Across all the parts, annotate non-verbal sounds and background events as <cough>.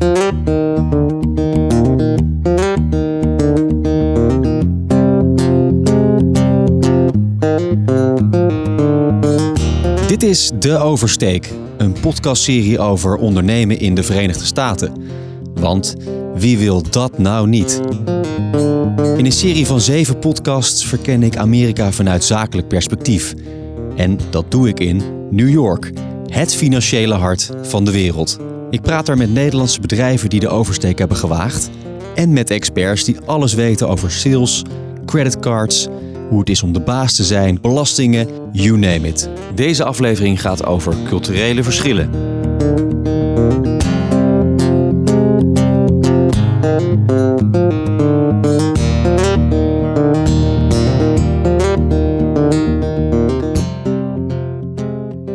Dit is De Oversteek, een podcastserie over ondernemen in de Verenigde Staten. Want wie wil dat nou niet? In een serie van zeven podcasts verken ik Amerika vanuit zakelijk perspectief. En dat doe ik in New York, het financiële hart van de wereld. Ik praat er met Nederlandse bedrijven die de oversteek hebben gewaagd. En met experts die alles weten over sales, creditcards, hoe het is om de baas te zijn, belastingen, you name it. Deze aflevering gaat over culturele verschillen.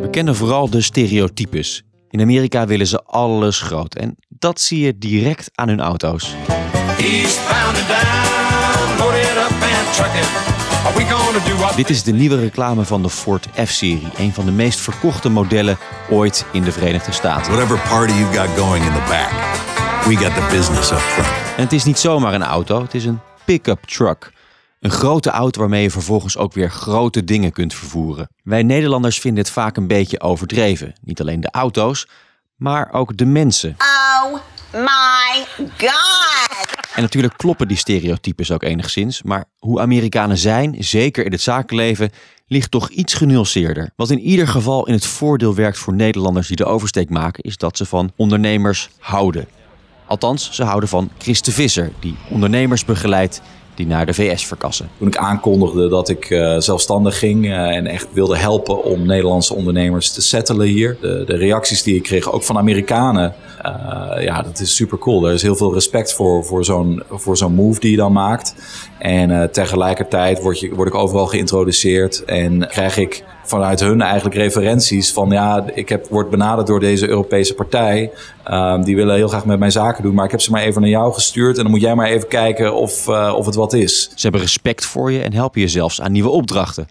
We kennen vooral de stereotypes. In Amerika willen ze alles groot en dat zie je direct aan hun auto's. Dit is de nieuwe reclame van de Ford F-serie, een van de meest verkochte modellen ooit in de Verenigde Staten. Whatever party you got going in the back, we got the business up front. En het is niet zomaar een auto, het is een pick-up truck. Een grote auto waarmee je vervolgens ook weer grote dingen kunt vervoeren. Wij Nederlanders vinden het vaak een beetje overdreven. Niet alleen de auto's, maar ook de mensen. Oh my god! En natuurlijk kloppen die stereotypes ook enigszins, maar hoe Amerikanen zijn, zeker in het zakenleven, ligt toch iets genuanceerder. Wat in ieder geval in het voordeel werkt voor Nederlanders die de oversteek maken, is dat ze van ondernemers houden. Althans, ze houden van Christe Visser, die ondernemers begeleidt die naar de VS verkassen. Toen ik aankondigde dat ik eh, zelfstandig ging eh, en echt wilde helpen om Nederlandse ondernemers te settelen hier. De, de reacties die ik kreeg, ook van Amerikanen, eh, ja, dat is super cool. Er is heel veel respect voor, voor zo'n zo'n move die je dan maakt. En tegelijkertijd word, je, word ik overal geïntroduceerd en krijg ik vanuit hun eigenlijk referenties van ja, ik heb, word benaderd door deze Europese partij. Ehm, die willen heel graag met mij zaken doen, maar ik heb ze maar even naar jou gestuurd en dan moet jij maar even kijken of, eh, of het wat is. Ze hebben respect voor je en helpen je zelfs aan nieuwe opdrachten.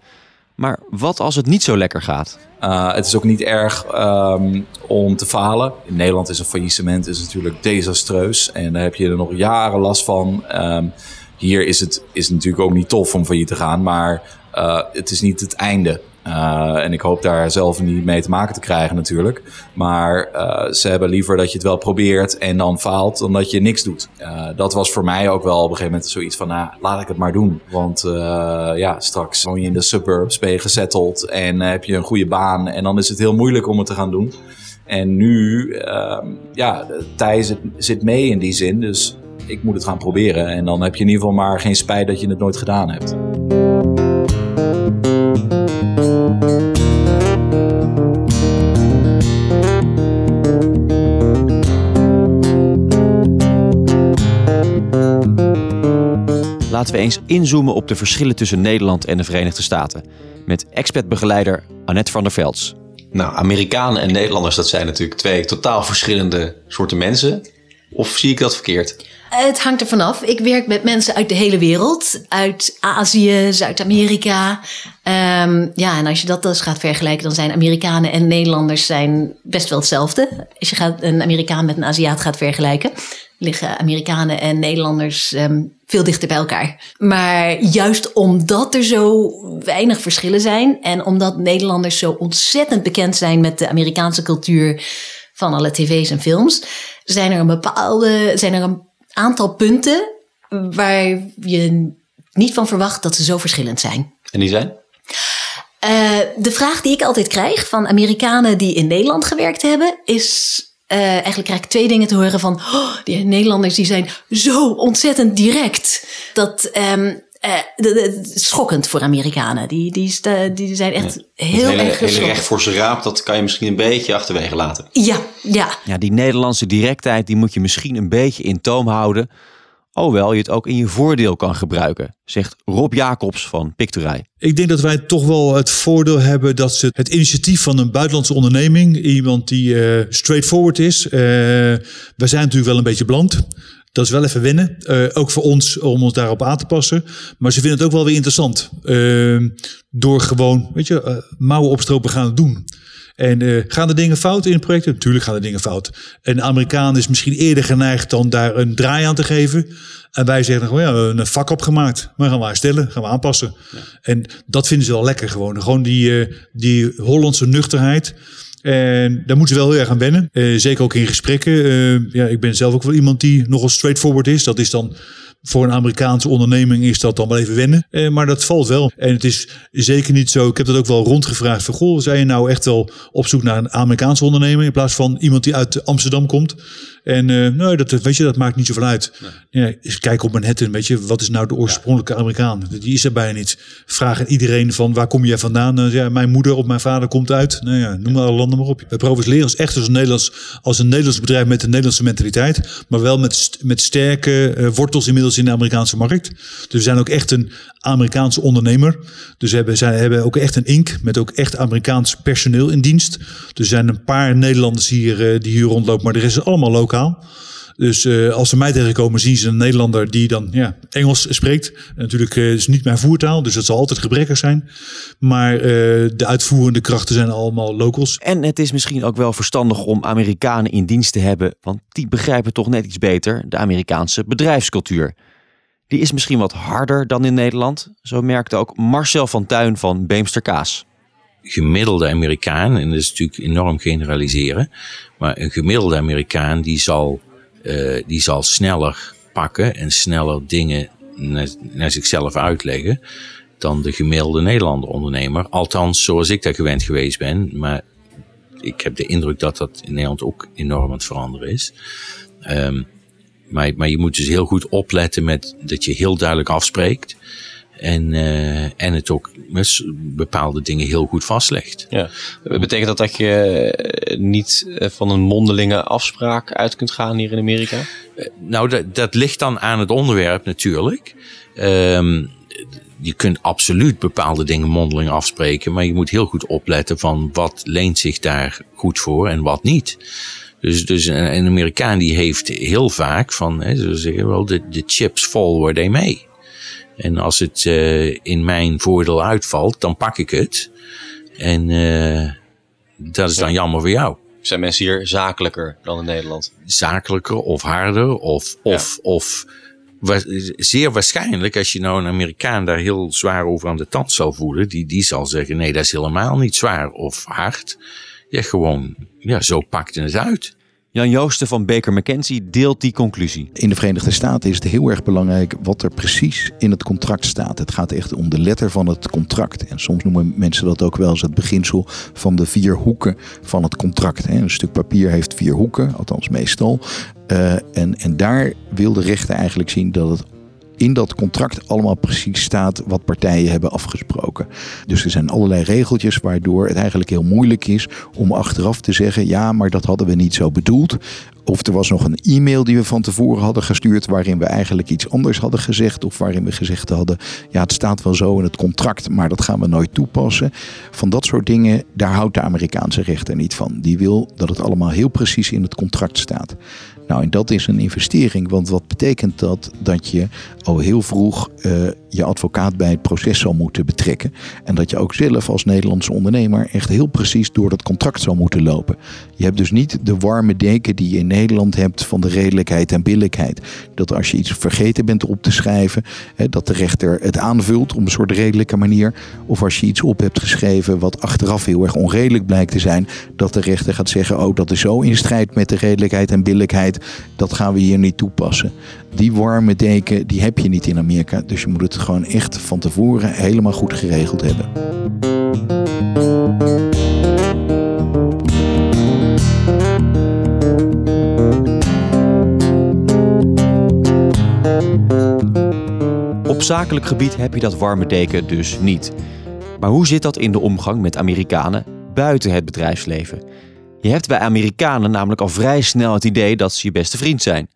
Maar wat als het niet zo lekker gaat? Uh, het is ook niet erg ehm, om te falen. In Nederland is een faillissement is natuurlijk desastreus. En daar heb je er nog jaren last van. Ehm, hier is het, is natuurlijk ook niet tof om failliet te gaan. Maar uh, het is niet het einde. Uh, en ik hoop daar zelf niet mee te maken te krijgen natuurlijk. Maar uh, ze hebben liever dat je het wel probeert en dan faalt, dan dat je niks doet. Uh, dat was voor mij ook wel op een gegeven moment zoiets van, nou, laat ik het maar doen. Want ja, straks woon je in de suburbs, ben je gezetteld en heb je een goede baan. En dan is het heel moeilijk om het te gaan doen. En nu, ja, de tijd zit, zit mee in die zin. Dus ik moet het gaan proberen. En dan heb je in ieder geval maar geen spijt dat je het nooit gedaan hebt. Laten we eens inzoomen op de verschillen tussen Nederland en de Verenigde Staten. Met expertbegeleider Annette van der Velds. Nou, Amerikanen en Nederlanders, dat zijn natuurlijk twee totaal verschillende soorten mensen. Of zie ik dat verkeerd? Het hangt er vanaf. Ik werk met mensen uit de hele wereld. Uit Azië, Zuid-Amerika. Um, ja, en als je dat dus gaat vergelijken, dan zijn Amerikanen en Nederlanders zijn best wel hetzelfde. Als je gaat een Amerikaan met een Aziat gaat vergelijken, liggen Amerikanen en Nederlanders um, veel dichter bij elkaar. Maar juist omdat er zo weinig verschillen zijn en omdat Nederlanders zo ontzettend bekend zijn met de Amerikaanse cultuur van alle tv's en films, zijn er een bepaalde, zijn er een aantal punten waar je niet van verwacht dat ze zo verschillend zijn. En die zijn? Uh, de vraag die ik altijd krijg van Amerikanen die in Nederland gewerkt hebben, is uh, eigenlijk krijg ik twee dingen te horen van oh, die Nederlanders die zijn zo ontzettend direct. Dat um, uh, schokkend voor Amerikanen. Die, die, die zijn echt ja. heel hele, erg hele recht voor zijn raap, dat kan je misschien een beetje achterwege laten. Ja, ja. Ja, die Nederlandse directheid die moet je misschien een beetje in toom houden. Alhoewel je het ook in je voordeel kan gebruiken, zegt Rob Jacobs van Picturij. Ik denk dat wij toch wel het voordeel hebben dat ze het initiatief van een buitenlandse onderneming, iemand die uh, straightforward is. Uh, wij zijn natuurlijk wel een beetje bland. Dat is wel even wennen. Uh, ook voor ons om ons daarop aan te passen. Maar ze vinden het ook wel weer interessant. Door gewoon, weet je, mouwen opstropen gaan doen. En eh, gaan er dingen fout in projecten? Natuurlijk gaan er dingen fout. En de Amerikaan is misschien eerder geneigd dan daar een draai aan te geven. En wij zeggen gewoon, ja, we hebben een vak opgemaakt. Maar gaan we herstellen, gaan we aanpassen. En dat vinden ze wel lekker gewoon. Gewoon die, eh, die Hollandse nuchterheid. En daar moeten ze wel heel erg aan wennen. Eh, zeker ook in gesprekken. Ja, ik ben zelf ook wel iemand die nogal straightforward is. Dat is dan voor een Amerikaanse onderneming is dat dan wel even wennen. Eh, maar dat valt wel. En het is zeker niet zo. Ik heb dat ook wel rondgevraagd. Van, goh, zijn je nou echt wel op zoek naar een Amerikaanse ondernemer in plaats van iemand die uit Amsterdam komt? En eh nou, dat, weet je, dat maakt niet zoveel uit. Ja, eens kijken op Manhattan, weet je, wat is nou de oorspronkelijke Amerikaan? Die is er bijna niet. Vragen iedereen van waar kom jij vandaan? Ja, mijn moeder of mijn vader komt uit. Nou ja, noem maar alle landen maar op. We profileren ons echt als een Nederlands, als een Nederlands bedrijf met een Nederlandse mentaliteit, maar wel met, met sterke eh, wortels inmiddels in de Amerikaanse markt. Dus we zijn ook echt een Amerikaanse ondernemer. Dus we hebben, zijn, hebben ook echt een ink met ook echt Amerikaans personeel in dienst. Dus er zijn een paar Nederlanders hier eh, die hier rondlopen, maar de rest is allemaal lokaal. Dus eh, als ze mij tegenkomen, zien ze een Nederlander die dan ja, Engels spreekt. En natuurlijk eh, is niet mijn voertaal, dus dat zal altijd gebrekkig zijn. Maar eh, de uitvoerende krachten zijn allemaal locals. En het is misschien ook wel verstandig om Amerikanen in dienst te hebben, want die begrijpen toch net iets beter de Amerikaanse bedrijfscultuur. Die is misschien wat harder dan in Nederland, zo merkte ook Marcel van Tuin van Beemster Kaas. gemiddelde Amerikaan, en dat is natuurlijk enorm generaliseren, maar een gemiddelde Amerikaan die zal, eh, die zal sneller pakken en sneller dingen naar, zichzelf uitleggen dan de gemiddelde Nederlander ondernemer. Althans, zoals ik daar gewend geweest ben, maar ik heb de indruk dat dat in Nederland ook enorm aan het veranderen is. Ehm, maar, maar je moet dus heel goed opletten met dat je heel duidelijk afspreekt. En, eh, en het ook met bepaalde dingen heel goed vastlegt. Ja. Betekent dat dat je eh, niet eh, van een mondelinge afspraak uit kunt gaan hier in Amerika? Nou, dat, dat ligt dan aan het onderwerp natuurlijk. Ehm, je kunt absoluut bepaalde dingen mondeling afspreken, maar je moet heel goed opletten van wat leent zich daar goed voor en wat niet. Dus, dus een, een Amerikaan die heeft heel vaak van, hè, ze zeggen wel, de, de chips fall where they may. En als het eh, in mijn voordeel uitvalt, dan pak ik het. En eh, dat is dan jammer voor jou. Zijn mensen hier zakelijker dan in Nederland? zakelijker of harder of, of, of zeer waarschijnlijk als je nou een Amerikaan daar heel zwaar over aan de tand zal voelen, die, die zal zeggen nee dat is helemaal niet zwaar of hard. Ja gewoon, ja zo pakt het uit. Jan Joosten van Baker McKenzie deelt die conclusie. In de Verenigde Staten is het heel erg belangrijk wat er precies in het contract staat. Het gaat echt om de letter van het contract. En soms noemen mensen dat ook wel eens het beginsel van de vier hoeken van het contract. Een stuk papier heeft vier hoeken, althans meestal. Eh, en, en daar wil de rechter eigenlijk zien dat het in dat contract allemaal precies staat wat partijen hebben afgesproken. Dus er zijn allerlei regeltjes waardoor het eigenlijk heel moeilijk is om achteraf te zeggen: ja, maar dat hadden we niet zo bedoeld. Of er was nog een e-mail die we van tevoren hadden gestuurd waarin we eigenlijk iets anders hadden gezegd. Of waarin we gezegd hadden, ja het staat wel zo in het contract, maar dat gaan we nooit toepassen. Van dat soort dingen, daar houdt de Amerikaanse rechter niet van. Die wil dat het allemaal heel precies in het contract staat. Nou, en dat is een investering, want wat betekent dat? Dat je al heel vroeg eh, je advocaat bij het proces zal moeten betrekken. En dat je ook zelf als Nederlandse ondernemer echt heel precies door dat contract zal moeten lopen. Je hebt dus niet de warme deken die je in Nederland hebt van de redelijkheid en billijkheid. Dat als je iets vergeten bent op te schrijven, dat de rechter het aanvult op een soort redelijke manier. Of als je iets op hebt geschreven wat achteraf heel erg onredelijk blijkt te zijn, dat de rechter gaat zeggen: Oh, dat is zo in strijd met de redelijkheid en billijkheid, dat gaan we hier niet toepassen. Die warme deken, die heb je niet in Amerika. Dus je moet het gewoon echt van tevoren helemaal goed geregeld hebben. Zakelijk gebied heb je dat warme deken dus niet. Maar hoe zit dat in de omgang met Amerikanen buiten het bedrijfsleven? Je hebt bij Amerikanen namelijk al vrij snel het idee dat ze je beste vriend zijn.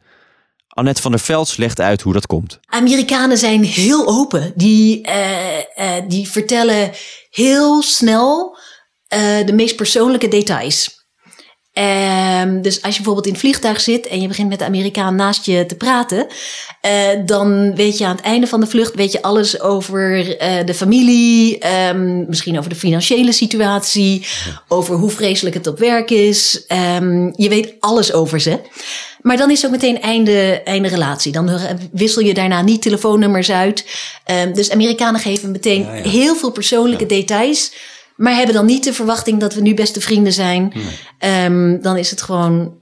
Annette van der Velds legt uit hoe dat komt. Amerikanen zijn heel open. Die, eh, eh, die vertellen heel snel eh, de meest persoonlijke details. Ehm, dus als je bijvoorbeeld in het vliegtuig zit en je begint met de Amerikaan naast je te praten, eh, dan weet je aan het einde van de vlucht weet je alles over eh, de familie, ehm, misschien over de financiële situatie, over hoe vreselijk het op werk is. Ehm, je weet alles over ze. Maar dan is ook meteen einde, einde relatie. Dan wissel je daarna niet telefoonnummers uit. Dus Amerikanen geven meteen heel veel persoonlijke details. Maar hebben dan niet de verwachting dat we nu beste vrienden zijn. Ehm, dan is het gewoon.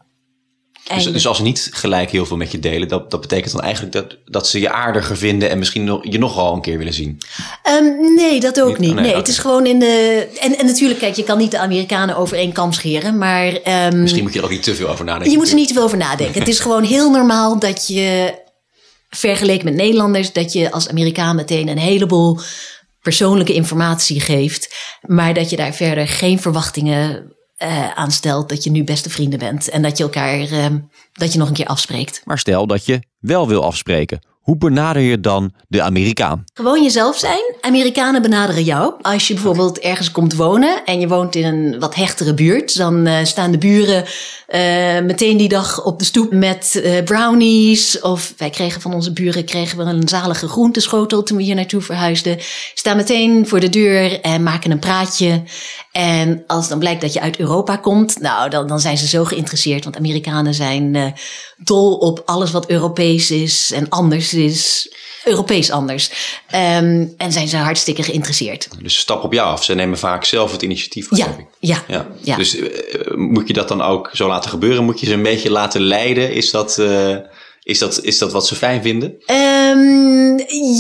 Dus, dus als ze niet gelijk heel veel met je delen, dat, dat betekent dan eigenlijk dat, dat ze je aardiger vinden en misschien nog, je nogal een keer willen zien. Ehm, nee, dat ook Niet? Oh, nee, het is gewoon in de. En, en natuurlijk, kijk, je kan niet de Amerikanen over één kam scheren. Maar ehm, Misschien moet je er ook niet te veel over nadenken. je moet er niet te veel over nadenken. Het is gewoon heel normaal dat je, vergeleken met Nederlanders, dat je als Amerikaan meteen een heleboel persoonlijke informatie geeft. Maar dat je daar verder geen verwachtingen eh aan stelt dat je nu beste vrienden bent. En dat je elkaar, ehm, dat je nog een keer afspreekt. Maar stel dat je wel wil afspreken. Hoe benader je dan de Amerikaan? Gewoon jezelf zijn. Amerikanen benaderen jou. Als je bijvoorbeeld ergens komt wonen en je woont in een wat hechtere buurt, dan eh, staan de buren eh, meteen die dag op de stoep met eh, brownies. Of wij kregen van onze buren kregen we een zalige groenteschotel toen we hier naartoe verhuisden. Staan meteen voor de deur en maken een praatje. En als dan blijkt dat je uit Europa komt, nou dan, dan zijn ze zo geïnteresseerd. Want Amerikanen zijn dol op alles wat Europees is en anders is. Europees anders. Ehm, en zijn ze hartstikke geïnteresseerd. Dus stap op jou af. Ze nemen vaak zelf het initiatief. Ja, ja, Ja. ja. Dus eh, moet je dat dan ook zo laten gebeuren? Moet je ze een beetje laten leiden? Is dat, eh, is dat, is dat wat ze fijn vinden? Ehm,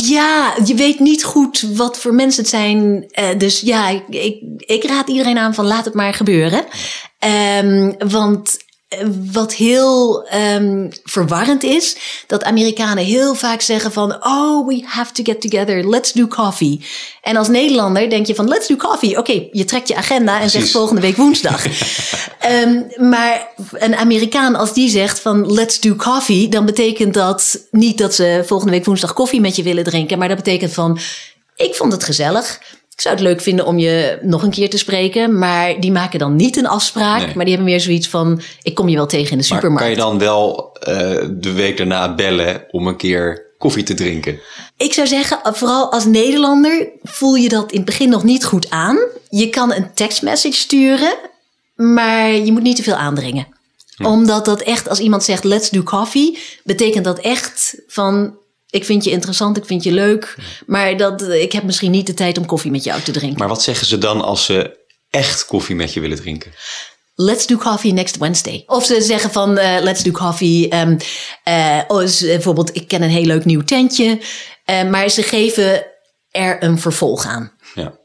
ja, je weet niet goed wat voor mensen het zijn. Eh, dus ja, ik, ik, ik raad iedereen aan van laat het maar gebeuren. Ehm, want wat heel ehm, verwarrend is, dat Amerikanen heel vaak zeggen van, oh, we have to get together, let's do coffee. En als Nederlander denk je van, let's do coffee. Oké, je trekt je agenda en zegt volgende week woensdag. <laughs> Ehm, maar een Amerikaan als die zegt van, let's do coffee, dan betekent dat niet dat ze volgende week woensdag koffie met je willen drinken, maar dat betekent van, ik vond het gezellig. Ik zou het leuk vinden om je nog een keer te spreken. Maar die maken dan niet een afspraak. Nee. Maar die hebben meer zoiets van: ik kom je wel tegen in de Maar supermarkt. kan je dan wel eh, de week daarna bellen om een keer koffie te drinken? Ik zou zeggen, vooral als Nederlander voel je dat in het begin nog niet goed aan. Je kan een tekstmessage sturen, maar je moet niet te veel aandringen. Omdat dat echt, als iemand zegt let's do coffee, betekent dat echt van ik vind je interessant, ik vind je leuk, maar dat, ik heb misschien niet de tijd om koffie met jou te drinken. Maar wat zeggen ze dan als ze echt koffie met je willen drinken? Let's do coffee next Wednesday. Of ze zeggen van eh, let's do coffee. eh, oh, ze- bijvoorbeeld, ik ken een heel leuk nieuw tentje. Eh, maar ze geven er een vervolg aan. Ja.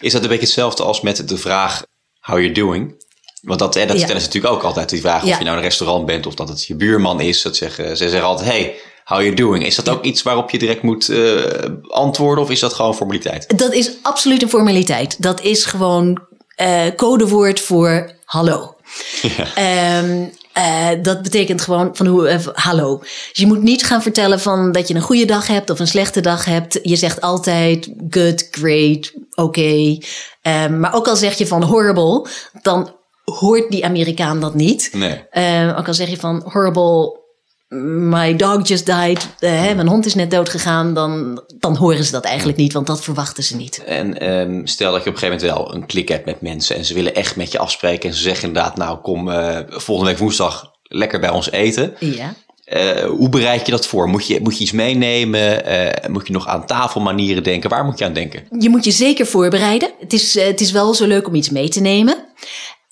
Is dat een beetje hetzelfde als met de vraag how you doing? Want dat, hè, dat Ja. stellen ze natuurlijk ook altijd, die vraag of Ja. je nou in een restaurant bent of dat het je buurman is. Dat zeggen, ze zeggen altijd, hey, how you doing? Is dat ook iets waarop je direct moet eh, antwoorden of is dat gewoon formaliteit? Dat is absoluut een formaliteit. Dat is gewoon eh, codewoord voor hallo. <laughs> Ehm, eh, dat betekent gewoon van hoe, eh, hallo. Dus je moet niet gaan vertellen van dat je een goede dag hebt of een slechte dag hebt. Je zegt altijd good, great, oké. Ehm, maar ook al zeg je van horrible, dan hoort die Amerikaan dat niet. Nee. Ehm, ook al zeg je van horrible, my dog just died, eh, hè, mijn hond is net dood gegaan, dan, dan horen ze dat eigenlijk niet, want dat verwachten ze niet. En ehm, stel dat je op een gegeven moment wel een klik hebt met mensen en ze willen echt met je afspreken en ze zeggen inderdaad, nou kom eh, volgende week woensdag lekker bij ons eten. Ja. Eh, hoe bereid je dat voor? Moet je, moet je iets meenemen? Moet je nog aan tafelmanieren denken? Waar moet je aan denken? Je moet je zeker voorbereiden. Het is, het is wel zo leuk om iets mee te nemen.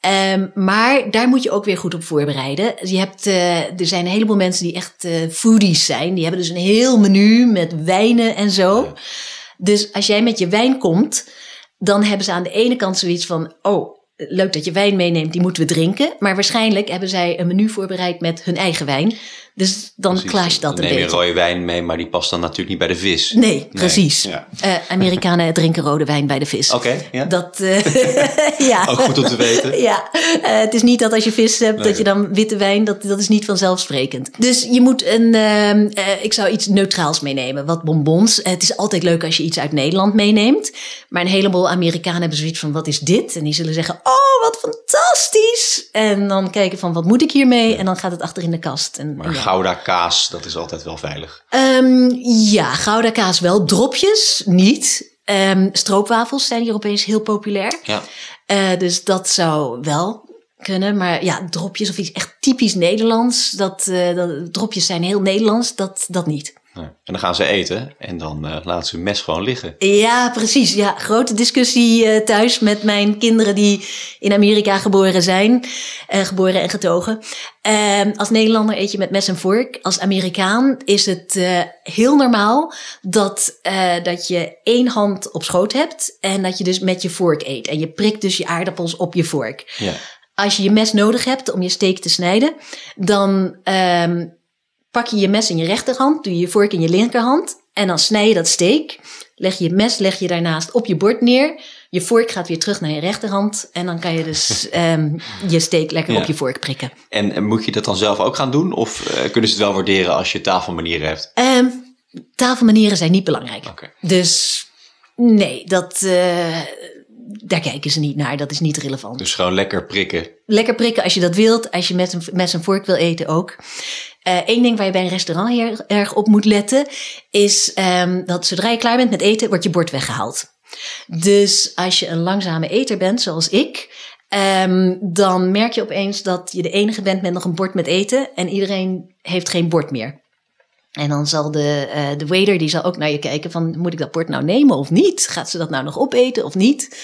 Ehm, maar daar moet je ook weer goed op voorbereiden. Je hebt, eh, er zijn een heleboel mensen die echt eh, foodies zijn. Die hebben dus een heel menu met wijnen en zo. Dus als jij met je wijn komt, dan hebben ze aan de ene kant zoiets van: oh, leuk dat je wijn meeneemt, die moeten we drinken. Maar waarschijnlijk hebben zij een menu voorbereid met hun eigen wijn. Dus dan clash dat Dan een neem je beetje. rode wijn mee, maar die past dan natuurlijk niet bij de vis. Nee, precies. Ja. Eh, Amerikanen <laughs> drinken rode wijn bij de vis. Oké, ja. Dat, eh, <laughs> ja. Ook goed om te weten. <laughs> Ja, eh, het is niet dat als je vis hebt, Nee. dat je dan witte wijn, dat, dat is niet vanzelfsprekend. Dus je moet een, ehm, eh, ik zou iets neutraals meenemen, wat bonbons. Het is altijd leuk als je iets uit Nederland meeneemt. Maar een heleboel Amerikanen hebben zoiets van, wat is dit? En die zullen zeggen, oh, wat fantastisch. En dan kijken van, wat moet ik hiermee? En dan gaat het achter in de kast. En, Maar en ja. Gouda kaas, dat is altijd wel veilig. Ehm, ja, Gouda kaas wel. Dropjes niet. Ehm, stroopwafels zijn hier opeens heel populair. Ja. Eh, dus dat zou wel kunnen. Maar ja, dropjes of iets echt typisch Nederlands. Dat, eh, dat, dropjes zijn heel Nederlands, dat, dat niet. En dan gaan ze eten en dan eh, laten ze hun mes gewoon liggen. Ja, precies. Ja, grote discussie eh, thuis met mijn kinderen die in Amerika geboren zijn. eh, geboren en getogen. Ehm, als Nederlander eet je met mes en vork. Als Amerikaan is het heel normaal dat, dat je één hand op schoot hebt. En dat je dus met je vork eet. En je prikt dus je aardappels op je vork. Ja. Als je je mes nodig hebt om je steak te snijden, dan ehm, pak je je mes in je rechterhand, doe je je vork in je linkerhand en dan snij je dat steak. Leg je je mes, leg je daarnaast op je bord neer. Je vork gaat weer terug naar je rechterhand en dan kan je dus <laughs> ehm, je steak lekker Ja. op je vork prikken. En, en moet je dat dan zelf ook gaan doen? Of eh, kunnen ze het wel waarderen als je tafelmanieren hebt? Ehm, tafelmanieren zijn niet belangrijk. Dus nee, dat, eh, daar kijken ze niet naar. Dat is niet relevant. Dus gewoon lekker prikken. Lekker prikken als je dat wilt. Als je met een, met een vork wil eten ook. Eén ding waar je bij een restaurant heel erg op moet letten... is ehm, dat zodra je klaar bent met eten, wordt je bord weggehaald. Dus als je een langzame eter bent, zoals ik... ehm, dan merk je opeens dat je de enige bent met nog een bord met eten... en iedereen heeft geen bord meer. En dan zal de, eh, de waiter die zal ook naar je kijken van... moet ik dat bord nou nemen of niet? Gaat ze dat nou nog opeten of niet?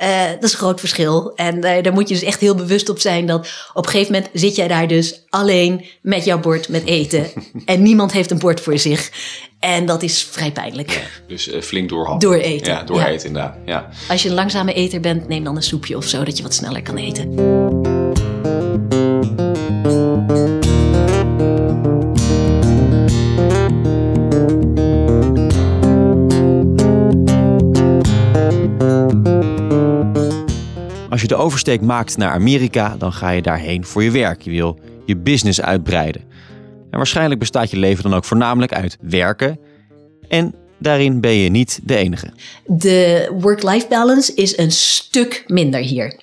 Eh, dat is een groot verschil. En eh, daar moet je dus echt heel bewust op zijn dat op een gegeven moment zit jij daar dus alleen met jouw bord met eten. <laughs> en niemand heeft een bord voor zich. En dat is vrij pijnlijk. Dus eh, flink doorhappen. Dooreten, Ja, dooreten ja. inderdaad. Ja. Als je een langzame eter bent, neem dan een soepje of zo, dat je wat sneller kan eten. De oversteek maakt naar Amerika, dan ga je daarheen voor je werk. Je wil je business uitbreiden. En waarschijnlijk bestaat je leven dan ook voornamelijk uit werken. En daarin ben je niet de enige. De work-life balance is een stuk minder hier.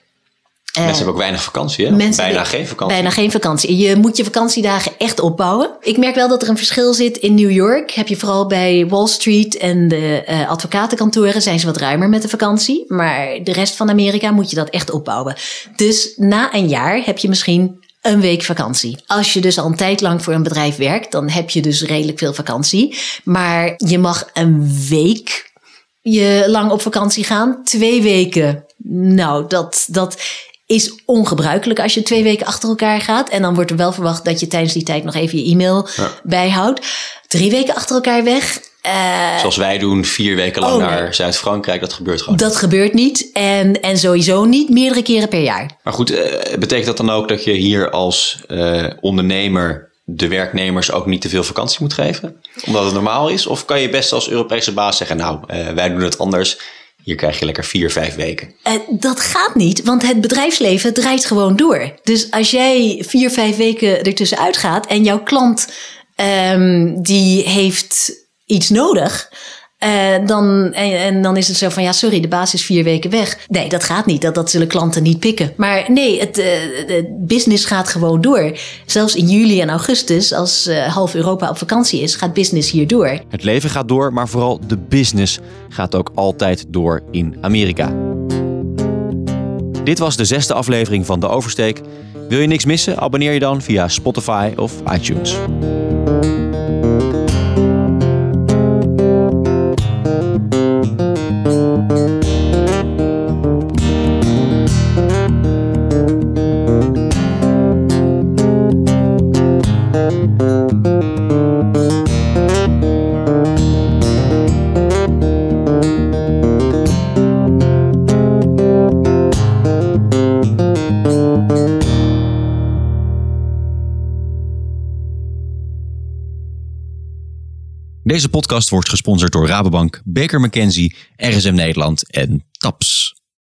Mensen hebben ook weinig vakantie, hè? Bijna hebben geen vakantie. Bijna geen vakantie. Je moet je vakantiedagen echt opbouwen. Ik merk wel dat er een verschil zit in New York. Heb je vooral bij Wall Street en de eh, advocatenkantoren zijn ze wat ruimer met de vakantie. Maar de rest van Amerika moet je dat echt opbouwen. Dus na een jaar heb je misschien een week vakantie. Als je dus al een tijd lang voor een bedrijf werkt, dan heb je dus redelijk veel vakantie. Maar je mag een week je lang op vakantie gaan. Twee weken. Nou, dat, dat is ongebruikelijk als je twee weken achter elkaar gaat. En dan wordt er wel verwacht dat je tijdens die tijd nog even je e-mail bijhoudt. Drie weken achter elkaar weg. eh, Zoals wij doen, vier weken lang Oh, naar nee. Zuid-Frankrijk. Dat gebeurt gewoon. dat gebeurt niet. En, en sowieso niet meerdere keren per jaar. Maar goed, eh, betekent dat dan ook dat je hier als eh, ondernemer de werknemers ook niet te veel vakantie moet geven? Omdat het normaal is? Of kan je best als Europese baas zeggen, nou, wij doen het anders. Hier krijg je lekker vier, vijf weken. Eh, dat gaat niet, want het bedrijfsleven draait gewoon door. Dus als jij vier, vijf weken ertussenuit gaat en jouw klant ehm, die heeft iets nodig. Eh, dan, en, dan is het zo van ja, sorry, de baas is vier weken weg. Nee, dat gaat niet. Dat, dat zullen klanten niet pikken. Maar nee, het, eh, business gaat gewoon door. Zelfs in juli en augustus, als eh, half Europa op vakantie is, gaat business hier door. Het leven gaat door, maar vooral de business gaat ook altijd door in Amerika. Dit was de zesde aflevering van De Oversteek. Wil je niks missen? Abonneer je dan via Spotify of iTunes. Deze podcast wordt gesponsord door Rabobank, Baker McKenzie, RSM Nederland en TAPS.